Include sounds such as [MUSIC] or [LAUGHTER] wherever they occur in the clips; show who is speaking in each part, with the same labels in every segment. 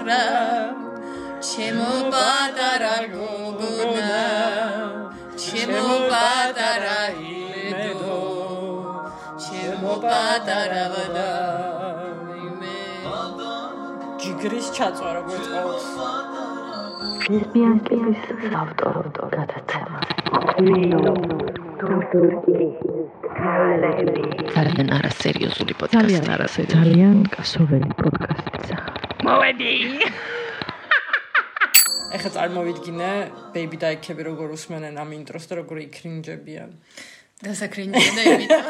Speaker 1: არა ჩემო პატარა გოგონა ჩემო პატარა იმედო ჩემო პატარა ვადა
Speaker 2: ჯიგრის ჩაწვა როგორც ყოველს
Speaker 3: ფერმიანკების ავტორო გადაცემა.
Speaker 1: ძალიან არასერიოზული პოდკასტი
Speaker 3: ძალიან არასერიოზული ძალიან კასოველი პოდკასტია
Speaker 1: მოვედი
Speaker 2: ეხლა წარმოვიდგინე ბეიბი დაიქები როგორ უსმენენ ამ ინტროს და როგორ იქრინჯებიან.
Speaker 1: დასაკრინჯენ და იმიტომ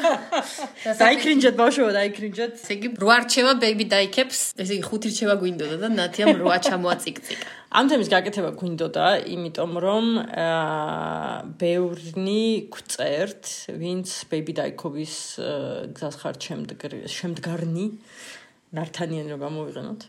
Speaker 2: დაიქრინჯეთ ბავშვო დაიქრინჯეთ.
Speaker 1: ესე იგი რო არჩევა ბეიბი დაიქებს ესე იგი ხუთი რჩევა გვინდოდა და ნათიამ როა ჩამოაწიკწიკა
Speaker 2: ამ თემის გაკეთება გვინდოდა იმიტომ რომ აა ბევრნი გვწერთ ვინც ბეიბი დაიქობის გზას ხარ შემდგარნი ნართანიან რომ გამოვიყენოთ.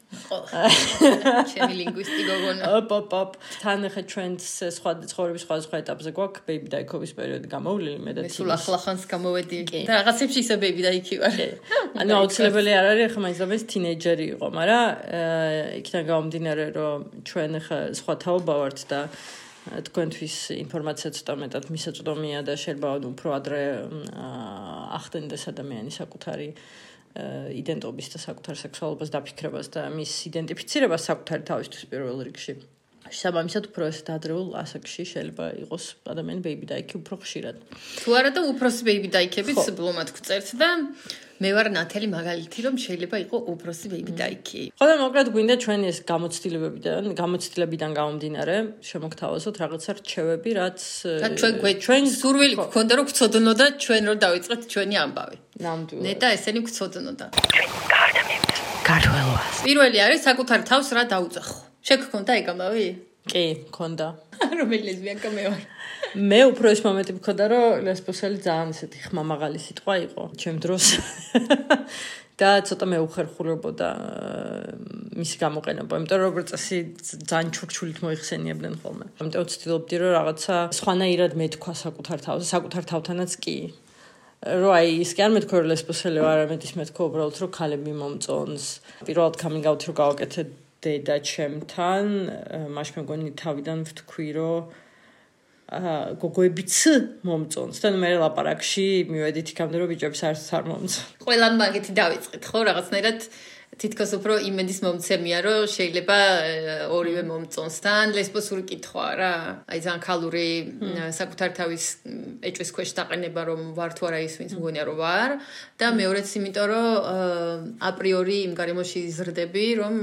Speaker 1: ჩემი ლინგვისტი გოგონა.
Speaker 2: ოპ ოპ ოპ. თან ხე ჩვენს სხვა ცხოვრების სხვა სხვა ეტაპზე გვაქვს ბეიბი დაიქობის პერიოდი გამოვლილი მე და
Speaker 1: თი. სულ ახლახანს გამოვედი და რაღაცებში ისე ბეიბი დაიქი ვარ. [LAUGHS]
Speaker 2: ანუ აუცილებელი არ არის ხა მაინც ამის თინეიჯერი იყო, მაგრამ იქიდან გამომდინარე რომ ჩვენ ხა სხვა თაობა ვართ და თქვენთვის ინფორმაცია ცოტა მეტად მისაწვდომია და შეიძლება უფრო ადრე ახდენდეს ადამიანის საკუთარი იდენტობის და საკუთარ სექსუალობას დაფიქრებას და მის იდენტიფიცირებას საკუთარი თავისთვის პირველ რიგში. საბამისად უფრო ეს დაძრეულ ასაკში შეიძლება იყოს ადამიანი ბეიბი დაიქი უფრო ხშირად.
Speaker 1: თუ არა და უფროსი ბეიბი დაიქებიც ბლომად გვწერთ და მე ვარ ნათელი მაგალითი რომ შეიძლება იყო უფროსი ბეიბი დაიქი.
Speaker 2: ხო და მოკლედ გვინდა ჩვენი ეს გამოცდილებებიდან, გამოცდილებიდან გამომდინარე, შემოგთავაზოთ რაღაცა რჩევები, რაც
Speaker 1: ჩვენ ჩვენ სურვილი გქონდა რომ გწოდნო და ჩვენ რომ დავიწყეთ ჩვენი ამბავი.
Speaker 2: ნამდვილად.
Speaker 1: ნეტა ესენი გწოდნოდა.
Speaker 3: გარდა მე. გარდველას.
Speaker 1: პირველი არის საკუთარ თავს რა დაუძახო. შეგქონდა ეგ ამბავი?
Speaker 2: კი, მქონდა. [LAUGHS]
Speaker 1: რომელი ლესბიანკა მე ვარ?
Speaker 2: მე უფრო ეს მომენტი მქონდა, რომ ლესბოსელი ძალიან ესეთი ხმამაღალი სიტყვა იყო ჩემ დროს. [LAUGHS] და ცოტა მე უხერხულებოდა მისი გამოყენება, იმიტომ რომ როგორც წესი ძალიან ჩურჩულით მოიხსენიებდნენ ხოლმე. ამიტომ ვცდილობდი რომ რაღაცა სხვანაირად მეთქვა საკუთარ თავზე, საკუთარ თავთანაც კი. რო აი ის კი არ მეთქვა რომ ლესბოსელი ვარ, ამეთ ის მეთქვა უბრალოდ რომ ქალები მომწონს. პირველად coming out რო გავაკეთე დედა ჩემთან, მაშინ მეგონი თავიდან ვთქვი რომ აა გოგოებიც მომწონს. და მე ლაპარაკში მივედით იქამდე რომ ბიჭებს არ მომწონს.
Speaker 1: ყველამ მაგეთი დავიწყეთ ხო რაღაცნაირად თითქოს უფრო იმედის მომცემია რომ შეიძლება ორივე მომწონს თან ლესბოსური კითხვა რა. აი ძალიან ხალური საკუთარ თავის ეჭვის ქვეშ დაყენება რომ ვარ თუ არა ის ვინც მგონია რომ ვარ. და მეორეც იმიტომ რომ აპრიორი იმ გარემოში ზრდები რომ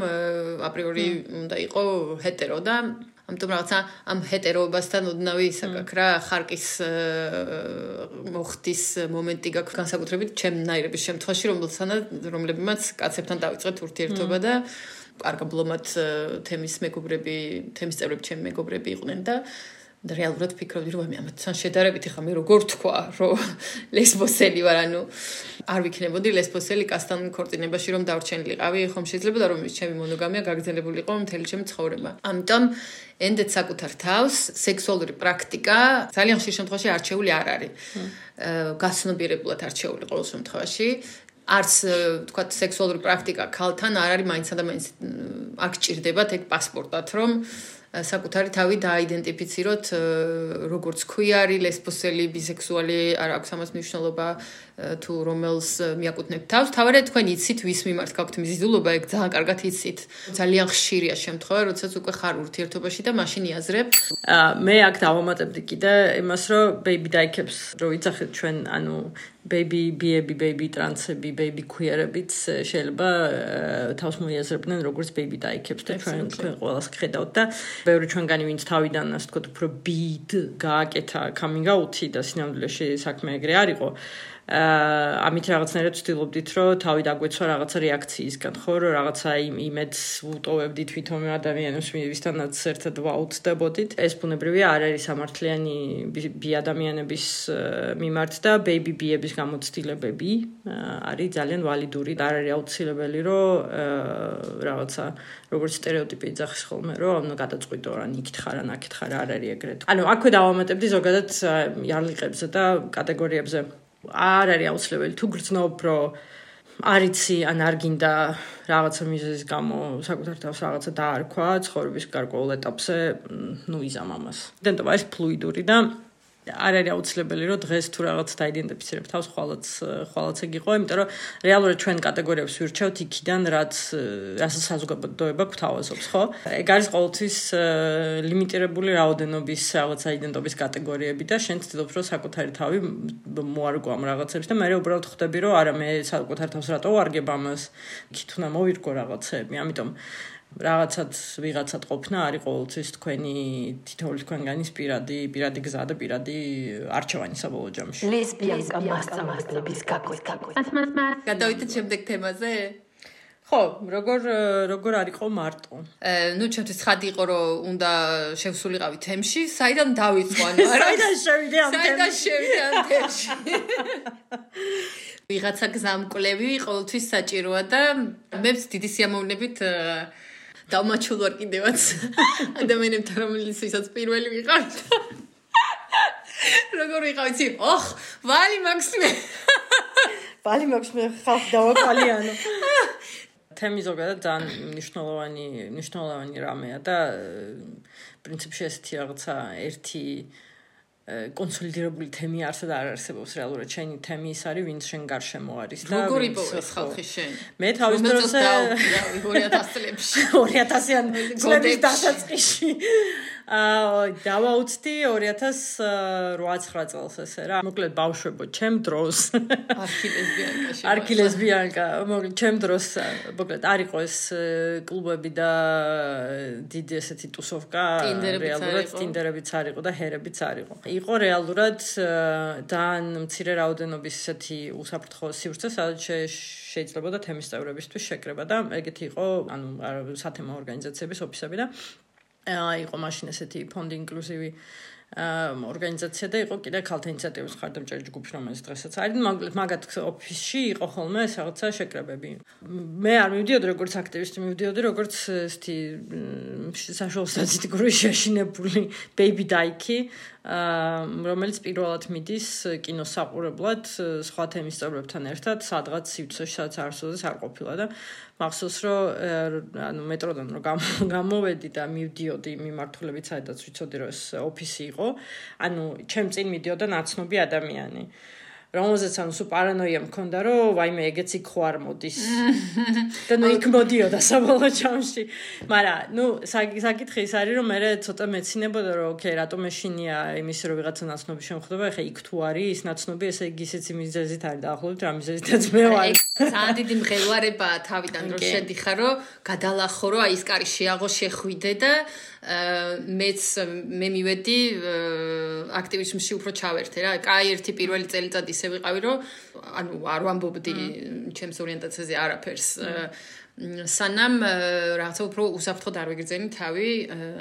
Speaker 1: აპრიორი უნდა იყო ჰეტერო და ამიტომ რაღაცა ამ ჰეტეროობასთან ოდნავი საკაკ რა ხარკის მოხდის მომენტი გაქვს განსაკუთრებით ჩემნაირების შემთხვევაში რომელთანაც რომლებმაც კაცებთან დავიწყეთ ურთიერთობა და კარგაბლომად თემის მეგობრები თემის წევრები ჩემი მეგობრები იყვნენ და და რეალურად ფიქრობდი რომ ამათთან შედარებით ხა მე როგორ თქვა რომ [LAUGHS] ლესბოსელი ვარ ანუ არ ვიქნებოდი ლესბოსელი კასთან ქორწინებაში რომ დავრჩენილიყავი ხომ შეიძლება რომ ჩემი მონოგამია გაგრძელებულიყო მთელი ჩემი ცხოვრება. ამიტომ ენდეთ საკუთარ თავს სექსუალური პრაქტიკა ძალიან ხშირ შემთხვევაში არჩეული არ არის. გასნობიერებლად არჩეული ყოველ შემთხვევაში. არც თქვა სექსუალური პრაქტიკა ქალთან არ არის მაინც ადამიანს აქ ჭირდებათ ეგ პასპორტად რომ საკუთარი თავი დააიდენტიფიციროთ როგორც ქვიარი, ლესბოსელი, ბისექსუალი, არ აქვს ამას მნიშვნელობა თუ რომელს მიაკუთვნებთ თავს. თავარია თქვენ იცით ვის მიმართ გაქვთ მიზიდულობა, ეგ ძალიან კარგად იცით. ძალიან ხშირია შემთხვევა, როდესაც უკვე ხარ ურთიერთობაში და მაშინ იაზრებ.
Speaker 2: მე აქ დავამატებდი კიდე იმას, რომ baby დაიქებს, რომ იცახეთ ჩვენ, ანუ baby baby baby ტრანსები, baby queer-ებიც შეიძლება თავს მოიაზრებდნენ როგორც baby დაიქებს და ჩვენ თქვენ ყველას ხედავთ და ბევრი ჩვენგანი ვინც თავიდან ასე ვთქვათ უფრო bid გააკეთა coming out-ი და სინამდვილეში საქმე ეგრე არისო ამით რაღაცნაირად ვცდილობდით, რომ თავი დაგვეცვა რაღაცა რეაქციისგან, ხო, რომ რაღაცა იმ იმედს ვუტოვებდი თვითონ ადამიანებს, ვისთანაც ერთად ვაუცდებოდით. ეს ბუნებრივი არ არის სამართლიანი ბი ადამიანების მიმართ და ბეიბი ბიების გამოცდილებები არის ძალიან ვალიდური და არ არის აუცილებელი, რომ რაღაცა როგორც стереოტიპი იძახის ხოლმე, რომ ანუ გადაწყვიტო რა, იქით ხარ, ან აქეთ ხარ, არ არის ეგრეთ. ანუ აქვე დავამატებდი ზოგადად იარლიყებზე და კატეგორიებზე. არ არის აუცილებელი თუ გრძნობ რომ არიცი ან არ გინდა რაღაცა მიზეზის გამო საკუთარ თავს რაღაცა დაარქვა ცხოვრების გარკვეულ ეტაპზე, ნუ იზამ ამას. დენტობა ეს ფლუიდური და არ არის აუცილებელი რომ დღეს თუ რაღაც დაიდენტიფიცირებ თავს ხვალაც ხვალაც ეგ იყო, იმიტომ რომ რეალურად ჩვენ კატეგორიებს ვირჩევთ იქიდან რაც რასაც საზოგადოება გვთავაზობს, ხო? ეგ არის ყოველთვის ლიმიტირებული რაოდენობის რაღაც აიდენტობის კატეგორიები და შენ ცდილობ რომ საკუთარი თავი მოარგო ამ რაღაცებს და მე უბრალოდ ხვდები რომ არა მე საკუთარ თავს რატო ვარგებ ამას? იქით უნდა მოვირგო რაღაცები, ამიტომ რაღაცად ვიღაცად ყოფნა არის ყოველთვის თქვენი თითოეული თქვენგანის პირადი პირადი გზა და პირადი არჩევანი საბოლოო ჯამში.
Speaker 3: ლესბიანკა მასწავლებლების გაკვეთა.
Speaker 1: გადავიდეთ შემდეგ თემაზე.
Speaker 2: ხო, როგორ როგორ არისო მარტო?
Speaker 1: აა, ნუ ჩემთვის ხადი იყო რომ უნდა შევსულიყავი თემში, საიდან დავიწყო ანუ არა?
Speaker 2: საიდან შევიდე ამ თემში?
Speaker 1: საიდან შევიდე ამ თემში? ვიღაცა გზამკვლევი ყოველთვის საჭიროა და მეც დიდი სიამოვნებით დავმაჩულ ვარ კიდევაც. [LAUGHS] ადამიანებთან რომელიც ვისაც პირველი ვიყავ როგორ ვიყავ იცი ოხ ვალი მაქსიმე.
Speaker 2: ვალი მაქსიმე ხალხ დავაკალიანო თემი ზოგადად ძალიან მნიშვნელოვანი მნიშვნელოვანი რამეა და პრინციპში ესეთი რაღაცა ერთი კონსოლიდირებული თემი არსად არ არსებობს რეალურად. შენი თემი ის არის ვინც შენ გარშემო არის
Speaker 1: და როგორ იპოვეს ხალხი შენ?
Speaker 2: მე თავის დროზე
Speaker 1: 2000 წლებში
Speaker 2: 2000-იან წლების დასაწყისში აა დავაუცდი 2008-9 წელს ესე რა. მოკლედ ბავშვებო ჩემ დროს. [LAUGHS]
Speaker 1: არქილესბიანკაში
Speaker 2: არქილესბიანკა მოკლედ ჩემ დროს მოკლედ არისო ეს კლუბები და დიდი ესეთი ტუსოვკა. რეალურად ტინდერებიც არისო და ჰერებიც არისო იყო. რეალურად ძალიან მცირე რაოდენობის ესეთი უსაფრთხო სივრცე სადაც შეიძლება და თემის წევრებისთვის შეკრება და ეგეთი იყო ანუ სათემო ორგანიზაციების ოფისები და იყო მაშინ ესეთი ფონდი ინკლუზივი ორგანიზაცია და იყო კიდე ქალთა ინიციატივის ხარდამჭერი ჯგუფი რომელიც დღესაც არის. მაგათ ოფისში იყო ხოლმე რაღაცა შეკრებები. მე არ მივდიოდი როგორც აქტივისტი მივდიოდი როგორც ესეთი საშუალო სტატისტიკური შეშინებული ბეიბი დაიკი რომელიც პირველად მიდის კინოსაყურებლად სხვა თემის წევრებთან ერთად სადღაც სივრცეში სადაც არ ყოფილა და მახსოვს რომ ანუ მეტროდან რომ [LAUGHS] გამოვედი და მივდიოდი მიმართულებით სადაც ვიცოდი რომ ეს ოფისი იყო. ანუ ჩემ წინ მიდიოდა ნაცნობი ადამიანი რომელზეც ანუ სუ პარანოია მქონდა რომ ვაიმე ეგეც იქ ხო არ მოდის. [LAUGHS] და ნუ იქ მოდიოდა საბოლოო ჯამში. მაგრამ ნუ საკითხი ის არის რომ მე ცოტა მეცინებოდა რომ ოკეი რატომ ეშინია იმის რომ ვიღაცა ნაცნობი შემხდება ეხა იქ თუ არის ის ნაცნობი ესე იგი ისეც იმის ძეზით არის დაახლოებით რა მიზეზითაც მე ვარ.
Speaker 1: ძალიან დიდი მღელვარება თავიდან რომ შედიხარ რომ გადალახო რომ აი ეს კარი შეაღო შეხვიდე და მეც მე მივედი აქტივიზმში უფრო ჩავერთე რა. კაი ერთი პირველი წელიწადი ისე ვიყავი რომ ანუ არ ვამბობდი ჩემს ორიენტაციაზე არაფერს. სანამ რაღაცა უფრო უსაფრთხოდ არ ვიგრძენი თავი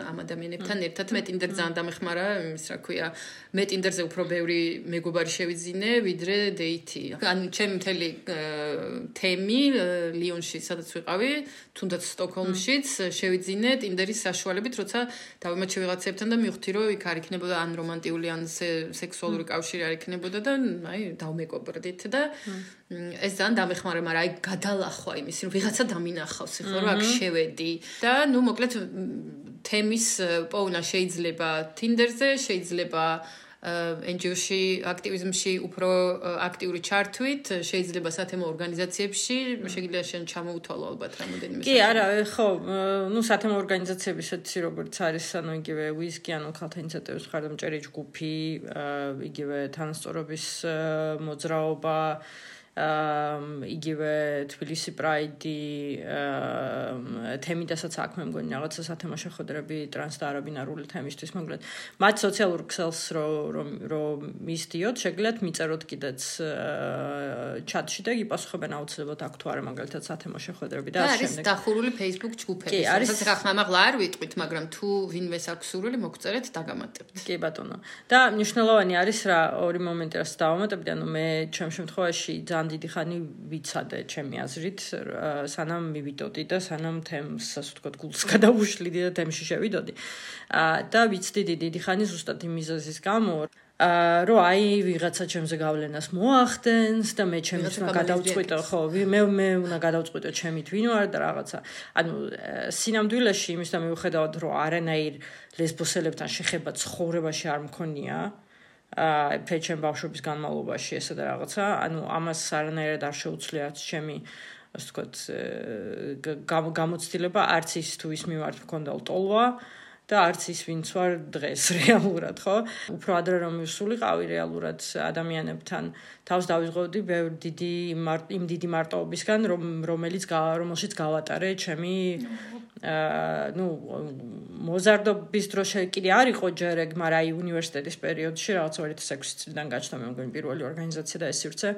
Speaker 1: ამ ადამიანებთან ერთად მე ტინდერ ძალიან დამეხმარა იმის რა ქვია მე ტინდერზე უფრო ბევრი მეგობარი შევიძინე ვიდრე დეითი. ანუ ჩემი მთელი თემი ლიონში სადაც ვიყავი თუნდაც სტოკჰოლმშიც შევიძინე ტინდერის საშუალებით როცა დავიმაჩე ვიღაცებთან და მივხვდი რომ იქ არ იქნებოდა ან რომანტიული ან სექსუალური კავშირი არ იქნებოდა და აი დავმეკობრდით და ეს ძალიან დამეხმარა მაგრამ აი გადალახვა იმის რომ ვიღაცა და მინახავს ხო რა აქ შევედი. და ნუ მოკლედ თემის პოვნა შეიძლება Tinder-ზე, შეიძლება NGO-ში, აქტივიზმში უფრო აქტიური ჩართვით, შეიძლება სათემო ორგანიზაციებში, შეიძლება შენ ჩამოუთვალო ალბათ რამოდენიმე.
Speaker 2: კი, არა, ხო, ну, სათემო ორგანიზაციები ისეთი როგორც არის, ანუ იგივე ვისკი, ანუ ქალთა ინიციატივის ხარდამჭერი ჯგუფი, იგივე თანასწორობის მოძრაობა, იგივე თბილისი პრაიდი თემიდასაც აქ მე მგონი რაღაცა სათემაშო ხედრები ტრანს და არაბინარული თემისთვის მოკლედ. მათ სოციალურ ქსელს რო რო მისდიოთ შეგლეთ მიწეროთ კიდეც ჩატში და იპასუხებენ აუცილებლად აქ თუ არა მაგალითად სათემაშო ხედრები და
Speaker 1: ასე შემდეგ არის დახურული Facebook ჯგუფები სადაც რა ხმამაღლა არ ვიტყვით მაგრამ თუ ვინმეს აქვს სურვილი მოგწერეთ დაგამატებთ.
Speaker 2: კი ბატონო. და მნიშვნელოვანი არის რა ორი მომენტი რაც დავამატებდი ანუ მე ჩემ შემთხვევაში ძალიან ძალიან დიდი ხანი ვიცადე ჩემი აზრით, სანამ მივიდოდი და სანამ თემს, ასე ვთქვათ, გულს გადავუშლიდი და თემში შევიდოდი. და ვიცდი დიდი ხანი ზუსტად იმ მიზეზის გამო, აა რომ აი ვიღაცა ჩემზე გავლენას მოახდენს და მე ჩემს უნდა გადავწყვიტო ხო მე მე უნდა გადავწყვიტო ჩემით ვინ ვარ და რაღაცა ანუ სინამდვილეში იმის და მივხვდავთ რომ არანაირ ლესბოსელებთან შეხება ცხოვრებაში არ მქონია აა ფეჩენ ბავშვობის განმავლობაში ესა და რაღაცა ანუ ამას არანაირად არ შეუცვლიათ ჩემი ასე ვთქვათ გამოცდილება არც ის თუ ის მიმართ მქონდა ლტოლვა და არც ის ვინც ვარ დღეს [LAUGHS] რეალურად, ხო? უფრო ადრე რომ ვისულიყავი რეალურად ადამიანებთან, თავს დავიღოვდი ბევრ დიდი იმ დიდი მარტოობისგან, რომ რომელიც რომელშიც გავატარე ჩემი ნუ მოზარდობის დროს კიდე არ იყო ჯერ ეგ, მაგრამ აი უნივერსიტეტის პერიოდში რაღაც 2006 წლიდან გაჩნდა მე მგონი პირველი ორგანიზაცია და ეს სივრცე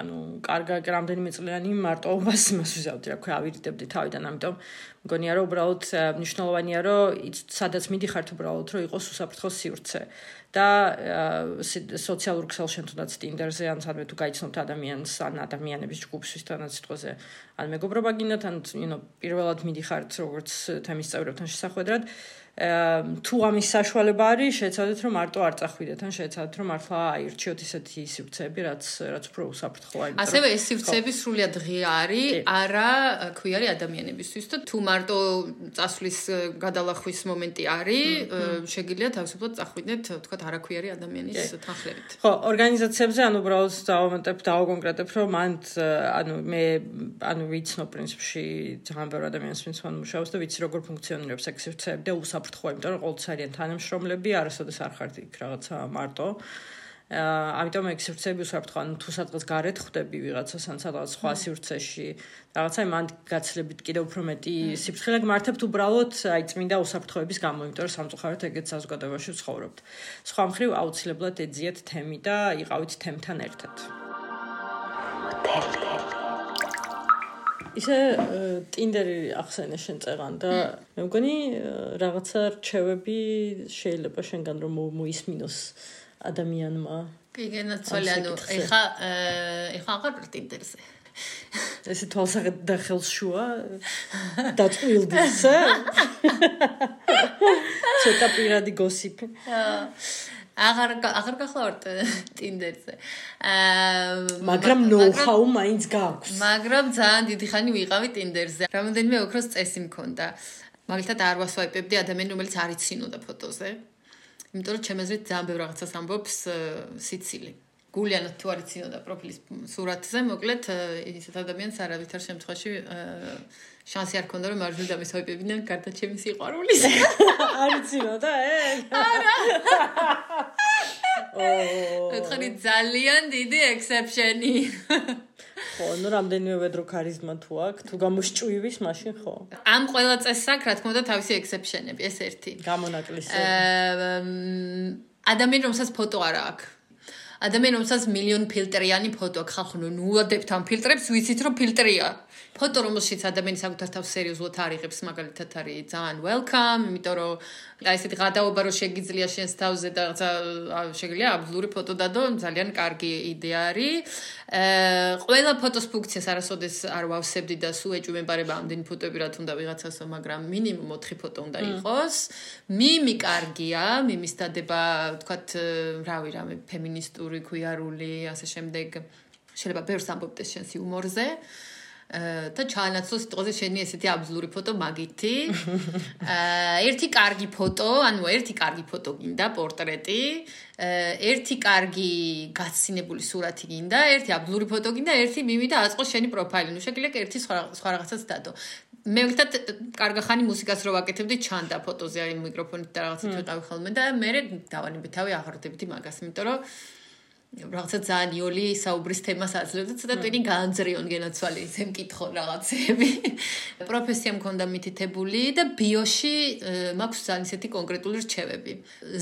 Speaker 2: ანუ კარგა რამდენიმე წლიანი მარტოობას იმას ვიზავდი, რა ქვია, ავირიდებდი თავიდან, ამიტომ მგონია რომ უბრალოდ მნიშვნელოვანია რომ სადაც მიდიხართ უბრალოდ რომ იყოს უსაფრთხო სივრცე. და სოციალურ ქსელშენ თუნდაც ტინდერზე ან სადმე თუ გაიცნობთ ადამიანს ან ადამიანების ჯგუფს ვისთანაც სიტყვაზე ან მეგობრობა გინდათ ან ნუ პირველად მიდიხართ როგორც თემის წევრებთან შესახვედრად თუ ამის საშუალება არის, შეცადეთ რომ მარტო არ წახვიდეთ, ან შეცადეთ რომ მართლა აირჩიოთ ისეთი სივრცეები, რაც რაც უფრო უსაფრთხოა.
Speaker 1: ასევე ეს სივრცეები სრულიად ღია არის, არა ქვიარი ადამიანებისთვის და თუ მარტო წასვლის გადალახვის მომენტი არის, შეგიძლია თავისუფლად წახვიდეთ, თქვათ არაქვიარი ადამიანის თანხლებით.
Speaker 2: ხო, ორგანიზაციებზე ანუ უბრალოდ დავამატებ, დავაკონკრეტებ, რომ მან ანუ მე ანუ ვიცნობ პრინციპში ძალიან ბევრი ადამიანს ვინც მან მუშაობს და ვიცი როგორ ფუნქციონირებს ეს სივრცეები და უსაფრთხო საფრთხო, იმიტომ რომ ყოველთვის არიან თანამშრომლები, არასოდეს არ ხართ იქ რაღაცა მარტო. აა ამიტომ ეგ სივრცეები უსაფრთხო, ანუ თუ სადღაც გარეთ ხვდები ვიღაცას ან სადღაც სხვა სივრცეში, რაღაცა იმან გაცლებით კიდე უფრო მეტი სიფრთხილე გმართებთ უბრალოდ აი წმინდა უსაფრთხოების გამო, იმიტომ რომ სამწუხაროდ ეგეთ საზოგადოებაში ვცხოვრობთ. სხვა მხრივ აუცილებლად ეძიეთ თემი და იყავით თემთან ერთად. ჰოტელი ისე ტინდერი ახსენე შენ წეღან და მე მგონი რაღაცა რჩევები შეიძლება შენგან რომ მოისმინოს ადამიანმა.
Speaker 1: კი, გენაცვალე, ანუ ეხა ეხა აღარ ტინდერზე.
Speaker 2: ესე თვალსაღად და ხელშუა დაწვილდისე. [LAUGHS] ცოტა პირადი გოსიპი. აა
Speaker 1: აღარ აღარ გახლავართ ტინდერზე. აა
Speaker 2: მაგრამ ნოუ-ჰაუ მაინც გაქვს.
Speaker 1: მაგრამ ძალიან დიდი ხანი ვიყავი ტინდერზე. რამოდენიმე ოქროს წესი მქონდა. მაგალითად არ ვასვაიპებდი ადამიანი რომელიც არ იცინოდა ფოტოზე. იმიტომ რომ ჩემ აზრით ძალიან ბევრ რაღაცას ამბობს სიცილი. გულიანად თუ არ იცინოდა პროფილის სურათზე, მოკლედ ისეთ ადამიანს არავითარ შემთხვევაში აა შანსი არ ქონდა რომ მარჯვნივ დამისვაიპებინა გარდა ჩემი სიყვარულის. [LAUGHS]
Speaker 2: არ იცინოდა ეგ?
Speaker 1: არა. ო. ეთქი ძალიან დიდი ექსეფშენი.
Speaker 2: ხო, ნუ რამდენიმე ვედრო ქარიზმა თუ აქვს, თუ გამოსჭუივის მაშინ ხო.
Speaker 1: ამ ყველა წესს აქვს, რა თქმა უნდა, თავისი ექსეფშენები, ეს ერთი.
Speaker 2: გამონაკლისი.
Speaker 1: აა ადამიანი რომელსაც ფოტო არ აქვს. ადამიანი რომელსაც მილიონ ფილტრიანი ფოტო ხალხო ნუ უადებთ ამ ფილტრებს, ვიცით რომ ფილტრია. ფოტო რომელშიც ადამიანი საკუთარ თავს სერიოზულად არიღებს მაგალითად არის ძალიან welcome იმიტომ რომ აი ესეთი გადაობა რომ შეგიძლია შენს თავზე და შეგიძლია აბლური ფოტო დადო ძალიან კარგი იდეა არის. აა ყველა ფოტოს ფუნქციას არასოდეს არ ვავსებდი და სულ ეჭვმებარება ამდენი ფოტოები რა თუნდა ვიღაცასო მაგრამ მინიმუმ 4 ფოტო უნდა იყოს. მიმი კარგია მიმის დადება თქვათ რავი რამე ფემინისტური ქუიარული ასე შემდეგ შეიძლება ბევრს ამბობდეს შენს იუმორზე და ჩაანაცვლო სიტყვაზე შენი ესეთი აბზლური ფოტო მაგითი. [LAUGHS] ერთი კარგი ფოტო, ანუ ერთი კარგი ფოტო გინდა, პორტრეტი, ერთი კარგი გაცინებული სურათი გინდა, ერთი აბზლური ფოტო გინდა, ერთი მიმი და აწყო შენი პროფაილი. ნუ შეგიძლია ერთი სხვა სხვა რაღაცას დადო. მე ვთქვით, კარგა ხანი მუსიკას რო ვაკეთებდი, ჩანდა ფოტოზე აი მიკროფონით და რაღაცით ვიყავი ხოლმე და მე დავანებდი თავი აღარდებდი მაგას, იმიტომ რომ რაღაცა ძალიან იოლი საუბრის თემას აძლევ და ცოტა ტვინი განძრიონ გენაცვალი ისე მკითხო რაღაცები. [LAUGHS] პროფესია მქონდა მითითებული და ბიოში მაქვს ძალიან ისეთი კონკრეტული რჩევები.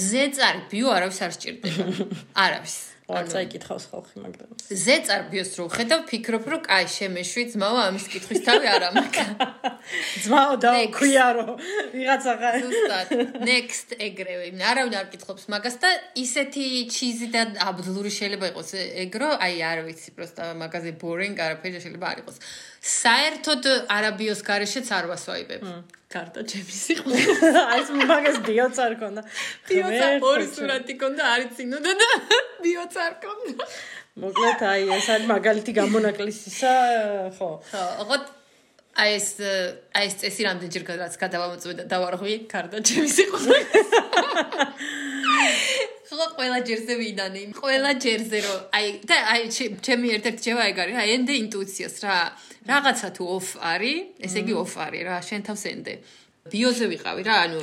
Speaker 1: ზეწარი ბიო არავის არ სჭირდება. [LAUGHS] არავის.
Speaker 2: არ წაიკითხავს ხალხი მაგრამ.
Speaker 1: ზეწარბიოს რო ხედავ ფიქრობ რომ კაი შემეშვი ძმაო ამის კითხვის თავი არ ამაკა [LAUGHS]
Speaker 2: ძმაო დაუქვია რომ ვიღაცა ხარ.
Speaker 1: ზუსტად. Next ეგრევე. არავინ არ კითხობს მაგას და ისეთი ჩიზი და აბდლური შეიძლება იყოს. ეგრო აი არ ვიცი პროსტა მაგაზე boring არაფერი შეიძლება არ იყოს საერთოდ არაბიოს garaშეც არ ვასვაიბებ. კარტა ჩემი სიყვარული. [LAUGHS]
Speaker 2: აი ეს მაგას ბიოცარ ქონდა.
Speaker 1: ბიოცარ ორი სურათი ქონდა არიცინოდა და [LAUGHS] ბიოცარ ქონდა.
Speaker 2: მოკლედ აი ეს არის მაგალითი გამონაკლისისა ხო.
Speaker 1: ხო ოღონდ აი ეს აი ეს წესი რამდენჯერ გადაც გადავამოწმე და დავარღვი კარტა ჩემი სიყვარული. ხო [LAUGHS] ყველა ჯერზე ვიდანი ყველა ჯერზე რომ აი და აი ჩემი ერთ-ერთი ჯევა ეგ არის აი ენდე ინტუიციას რა. რაღაცა თუ ოფ არის ესე იგი ოფ არის რა შენ თავს ენდე ბიოზე ვიყავი რა ანუ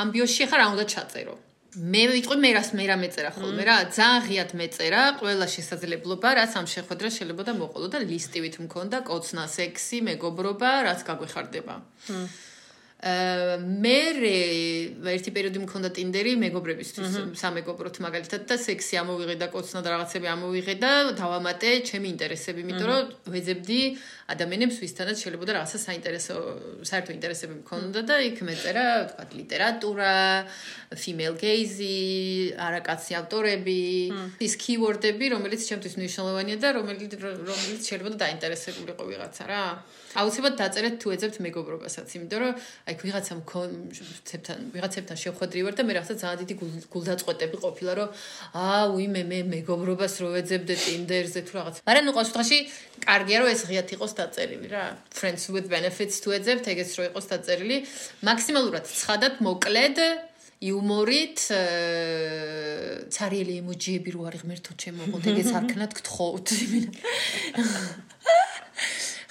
Speaker 1: ამ ბიოში ხარ რა უნდა ჩაწერო. მე ვიტყვი მე რას მე რა მეწერა ხოლმე რა. ძალიან ღიად მეწერა ყველა შესაძლებლობა რაც ამ შეხვედრა შეიძლება და მოყოლო და ლისტივით მქონდა კოცნა სექსი მეგობრობა რაც გაგვეხარდება მე ერთი პერიოდი მქონდა ტინდერი მეგობრებისთვის სამეგობროთ მაგალითად და სექსი ამოვიღე და კოცნა და რაღაცები ამოვიღე და დავამატე ჩემი ინტერესები იმიტომ რომ ვეძებდი ადამიანებს ვისთანაც შეიძლება და რაღაცა საინტერესო საერთო ინტერესები მქონდა და იქ მეწერა თქვა ლიტერატურა female gaze არაკაცი ავტორები ის keyword-ები რომელიც ჩემთვის მნიშვნელოვანია და რომელიც რომელიც შეიძლება დაინტერესებულიყო ვიღაცა რა აუცილებლად დაწერეთ თუ ეძებთ მეგობრობასაც იმიტომ რომ აი ვიღაცა მქონცებთან ვიღაცებთან შეხვედრი ვარ და მე რაღაცა ძალიან დიდი გულდაწყვეტები ყოფილა რომ აა უი მე მე მეგობრობას რო ეძებდე ტინდერზე თუ რაღაც მაგრამ ნუ ყოველთვის კარგია რომ ეს ღიად იყოს დაწერილი რა. Friends with benefits თუ ეძებთ ეგეც რო იყოს დაწერილი. მაქსიმალურად ცხადად მოკლედ იუმორით цаრიელი ემოჯიები რო არის ღმერთო ჩემო ეგეც არ ქნათ გთხოვთ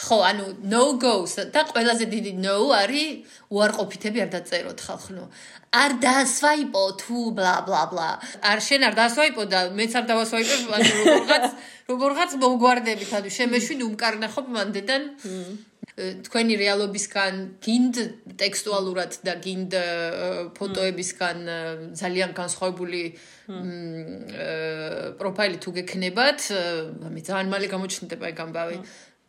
Speaker 1: ხო, ანუ no goes და ყველაზე დიდი no არის უარყოფითები არ დაწეროთ ხალხო. არ დასვაიპო თუ bla bla bla. არ შენ არ დასვაიპო და მეც არ დავასვაიპებ, ანუ როგორღაც როგორღაც მოგვარდებით, ანუ შემეშვი უმკარნახობ მანდედან. თქვენი რეალობისგან გინდ ტექსტუალურად და გინდ ფოტოებისგან ძალიან განსხვავებული პროფაილი თუ გექნებათ, მე ძალიან მალე გამოჩნდება ეგ ამბავი.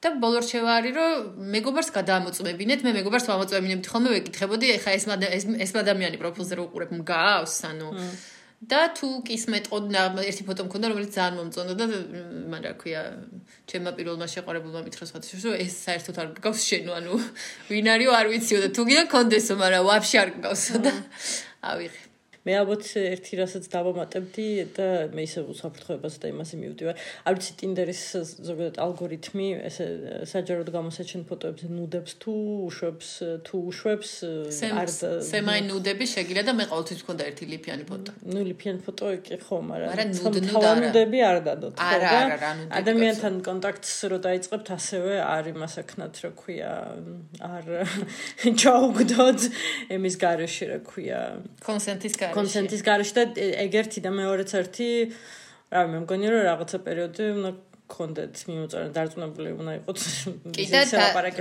Speaker 1: და ბოლო რჩევა არის რომ მეგობარს გადაამოწმებინეთ მე მეგობარს ვამოწმებინებთ ხოლმე ვეკითხებოდი ეხა ეს ეს ადამიანი პროფილზე რო უყურებ მგავს ანუ. და თუ კის მეტყოდნა ერთი ფოტო მქონდა რომელიც ძალიან მომწონდა და მან რა ქვია ჩემმა პირველმა შეყარებულმა მითხრა სხვათა შორის ეს საერთოდ არ გგავს შენო ანუ ვინ არისო არ ვიციო და თუ გინდა კონდესო მაგრამ ვაფშე არ გგავსო და ავიღე
Speaker 2: მე ალბათ ერთი რასაც დავამატებდი და მე ისე უსაფრთხოებას და იმასე მივდივარ. არ ვიცი ტინდერის ზოგადად ალგორითმი ესე საჯაროდ გამოსაჩენ ფოტოებზე ნუდებს თუ უშვებს თუ უშვებს
Speaker 1: არ სემაი ნუდები შეგირა და მე ყოველთვის მქონდა ერთი ლიფიანი ფოტო.
Speaker 2: ნუ ლიფიანი ფოტო კი ხო, მაგრამ
Speaker 1: ნუდები
Speaker 2: არ დადოთ.
Speaker 1: არა არა რა ნუდები.
Speaker 2: ადამიანთან კონტაქტს რო დაიწყებთ ასევე არ იმას აკნათ რა ქვია არ [LAUGHS] ჩაუგდოთ იმის garaში რა ქვია
Speaker 1: კონსენტის garaში
Speaker 2: კონსენტის garaში და ეგერთი და მეორეც ერთი. რა მე მგონი რომ რაღაცა პერიოდი უნდა კონდეთ მიმოწერა დარწმუნებული უნდა იყოთ
Speaker 1: კიდე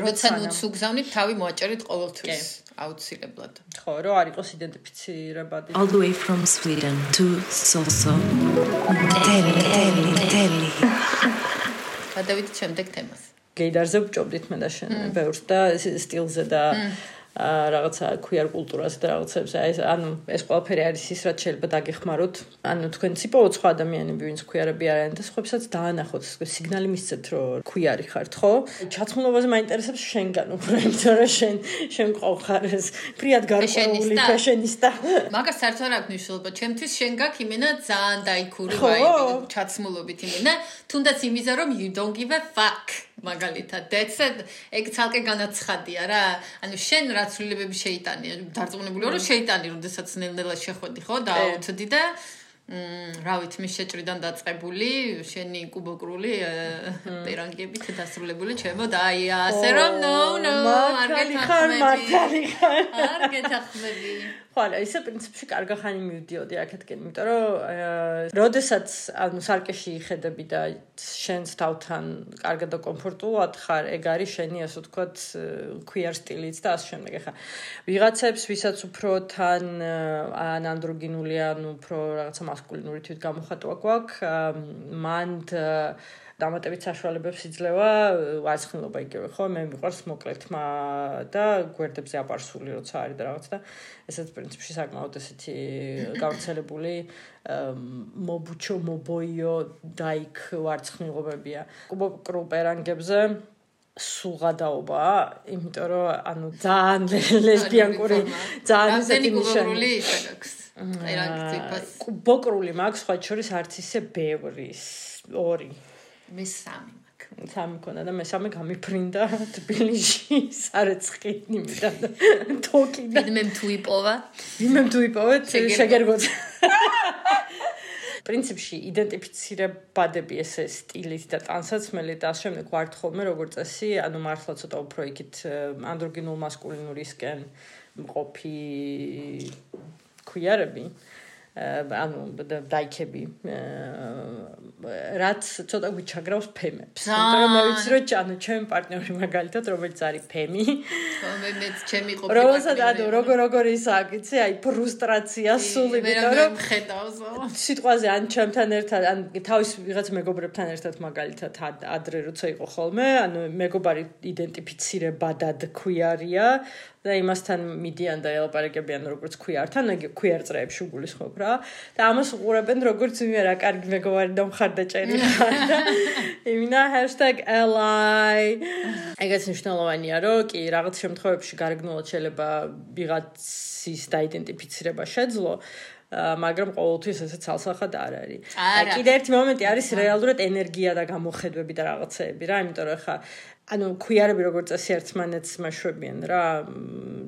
Speaker 1: როცა ნუც უგზავნით თავი მოაჭერეთ ყოველთვის აუცილებლად.
Speaker 2: ხო რომ არ იყოს იდენტიფიცირებადი.
Speaker 4: All the way from sweden to soso. Tele tele tele
Speaker 1: გადავიდეთ შემდეგ თემას.
Speaker 2: გეიდარზე ვჭობდით მე და შენ ბევრს და სტილზე და რაღაცა queer კულტურას და რაღაცებს აი ეს ანუ ეს ყველაფერი არის ის რაც შეიძლება დაგეხმაროთ. ანუ თქვენ ციპო სხვა ადამიანები ვინც queer-ები არიან და სხვებსაც დაანახოთ. სიგნალი მისცეთ რომ queer-ი ხართ ხო? ჩაცმულობაზე მაინტერესებს შენგან უფრო იმიტომ რომ შენ შენ ყავ ხარ ეს ფრიად გარკვეული ფეშენისტა.
Speaker 1: მაგას საერთოდ არ აქვს მნიშვნელობა ჩემთვის შენ გაქ იმენა ძალიან დაიქური ვაიბი ჩაცმულობით იმენა. თუნდაც იმიზა რომ you don't give a fuck მაგალითად. that's it ეგ ცალკე განაცხადია რა. ანუ შენ რა ცვლილებები შეიტანია? დარწმუნებული ვარ რომ შეიტანი როდესაც ნელ-ნელა შეხვედი ხო და აუცდი და მ რა ვიცი მის შეჭრიდან დაწყებული შენი კუბოკრული პერანგებით დასრულებული ჩემო და აი ასე რომ no no არ გეთახმები არ გეთახმები
Speaker 2: ხოლმე ისე პრინციპში კარგა ხანი მივდიოდი აქეთკენ, იმიტომ რომ როდესაც ანუ სარკეში იხედები და შენს თავთან კარგად და კომფორტულად ხარ, ეგ არის შენი ასე ვთქვათ queer სტილიც და ასე შემდეგ. ახლა ვიღაცებს, ვისაც უფრო თან ან ანდროგინული ან უფრო რაღაცა მასკულინური თვითგამოხატვა გვაქვს. მან დამატებით საშუალებებს იძლევა ასხნილობა იგივე ხო? მე მიყვარს მოკლეთმა და გვერდებზე აპარსული როცა არის და რაღაც და ესეც პრინციპში საკმაოდ ესეთი გავრცელებული მობუჩო მობოიო დაიქ ვარცხნილობებია. კუბო კრუპერანგებზე სუღადაობა, იმიტომ რომ ანუ ძალიან ლესბიანკური ძალიან
Speaker 1: ესეთი ნიშანი აქვს.
Speaker 2: ბოკრული მაქვს, სხვა შორის არც ისე ბევრი, ორი.
Speaker 1: მე სამი მაქვს.
Speaker 2: სამი ქონა და მე სამი გამიფრინდა თბილისში, სარეცხინი და თოკი და
Speaker 1: მე თუ იპოვა.
Speaker 2: მე თუ იპოვა, შეგერგოთ. პრინციპში იდენტიფიცირებადები ესე სტილით და ტანსაცმელი და შემდეგ ვართ ხოლმე როგორც წესი, ანუ მართლა ცოტა უფრო იქით ანდროგინულ მასკულინურისკენ მყოფი ქუიარები. ანუ დაიქები რაც ცოტა გვიჩაგრავს ფემებს. იმიტომ რომ მე ვიცი რომ ჩანო ჩემ პარტნიორი მაგალითად რომელიც არის ფემი.
Speaker 1: მე მე ჩემი ყოფილი.
Speaker 2: რომელსაც ანუ როგორ როგორ ისაა, იცი, აი ფრუსტრაცია სული,
Speaker 1: იმიტომ რომ ხედავსო.
Speaker 2: სიტყვაზე ან ჩემთან ერთად, ან თავის ვიღაც მეგობრებთან ერთად მაგალითად ადრე როცა იყო ხოლმე, ანუ მეგობარი იდენტიფიცირებადად ქვიარია, და იმასთან მიდიან და ელაპარაკებიან როგორც ქუიართან, აი ქუიარწრეებში უგულისხმობ რა. და ამას უყურებენ როგორც მე რა, კარგი მეგობარი და მხარდაჭერი ხარ და [LAUGHS] იმინა #li. ეგეც მნიშვნელოვანია, რომ კი რაღაც შემთხვევებში გარეგნულად შეიძლება ვიღაცის დაიდენტიფიცირება შეძლო. მაგრამ ყოველთვის ესე ცალსახად არ არის. კიდე ერთი მომენტი არის რეალურად ენერგია და გამოხედვები და რაღაცეები რა, იმიტომ რომ ხა ანუ ქუიარები როგორც წესი ერთმანეთს მაშვებიან რა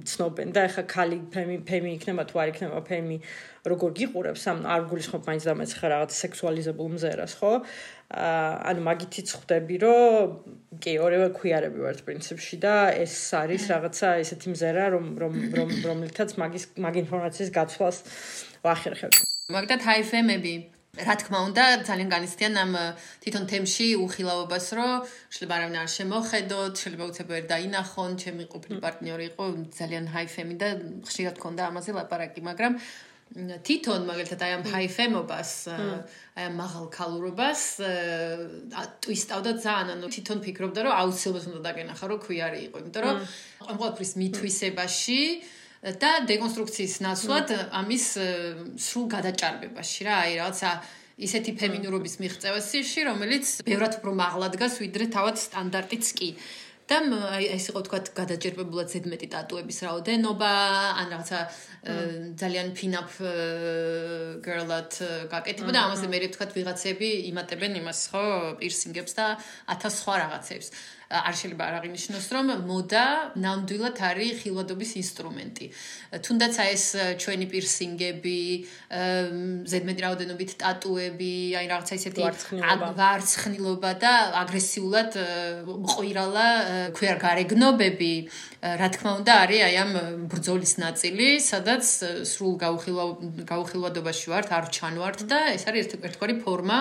Speaker 2: ცნობენ და ეხა ქალი ფემი ფემი იქნება თუ არ იქნება ფემი როგორ გიყურებს ამ არ გულისხმობ მაინც და მეც ხა რაღაც სექსუალიზებულ მზერას ხო? ანუ მაგითიც ხვდები რომ კი ორივე ქუიარები ვართ პრინციპში და ეს არის რაღაცა ესეთი მზერა რომ რომ რომ რომლითაც მაგის მაგ ინფორმაციის გაცვლას ვახერხებ
Speaker 1: მაგდა თაიფემები რა თქმა უნდა, ძალიან განიცდიან ამ თვითონ თემში უხილავობას, რომ შეიძლება არავინ არ შემოხედოთ, შეიძლება უცებ ვერ დაინახონ, ჩემი ყოფილი პარტნიორი იყო ძალიან ჰაიფემი და ხშირად ქონდა ამაზე ლაპარაკი, მაგრამ თვითონ მაგალითად აი ამ ჰაიფემობას, აი ამ მაღალ ქალურობას ტვისტავდა ძალიან, ანუ თვითონ ფიქრობდა, რომ აუცილებლად უნდა დაგენახა, რომ ქვიარი იყო, იმიტომ რომ ყოველთვის მithვისებაში და დეკონსტრუქციის ნაცვლად ამის სრულ გადაჭარბებაში რა, აი რაღაცა ისეთი ფემინურობის მიღწევაში, რომელიც ბევრად უფრო მაღლა დგას ვიდრე თავად სტანდარტიც კი. და აი ეს იყო თქვა გადაჭერბებულად ზედმეტი ტატუების რაოდენობა, ან რაღაცა ძალიან ფინაპ girl-ად გაკეთება და ამაზე მე თქვა ვიღაცები იმატებენ იმას ხო, პირსინგებს და ათას სხვა რაღაცებს. არ შეიძლება არ აღინიშნოს, რომ მოდა ნამდვილად არის ხილვადობის ინსტრუმენტი. თუნდაც აი ეს ჩვენი პირსინგები, ზედმეტი რაოდენობით ტატუები, აი რაღაცა ისეთი ვარცხნილობა და აგრესიულად მყვირალა ქვიარ გარეგნობები, რა თქმა უნდა, არის აი ამ ბრძოლის ნაწილი, სადაც სრულ გაუხილვადობაში ვართ, არ ჩანვართ და ეს არის ერთგვარი ფორმა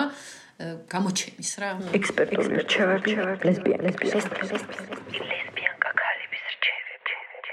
Speaker 1: გამოჩენის რა.
Speaker 3: ექსპერტული რჩევა, ლესბიენ, ლესბიენ.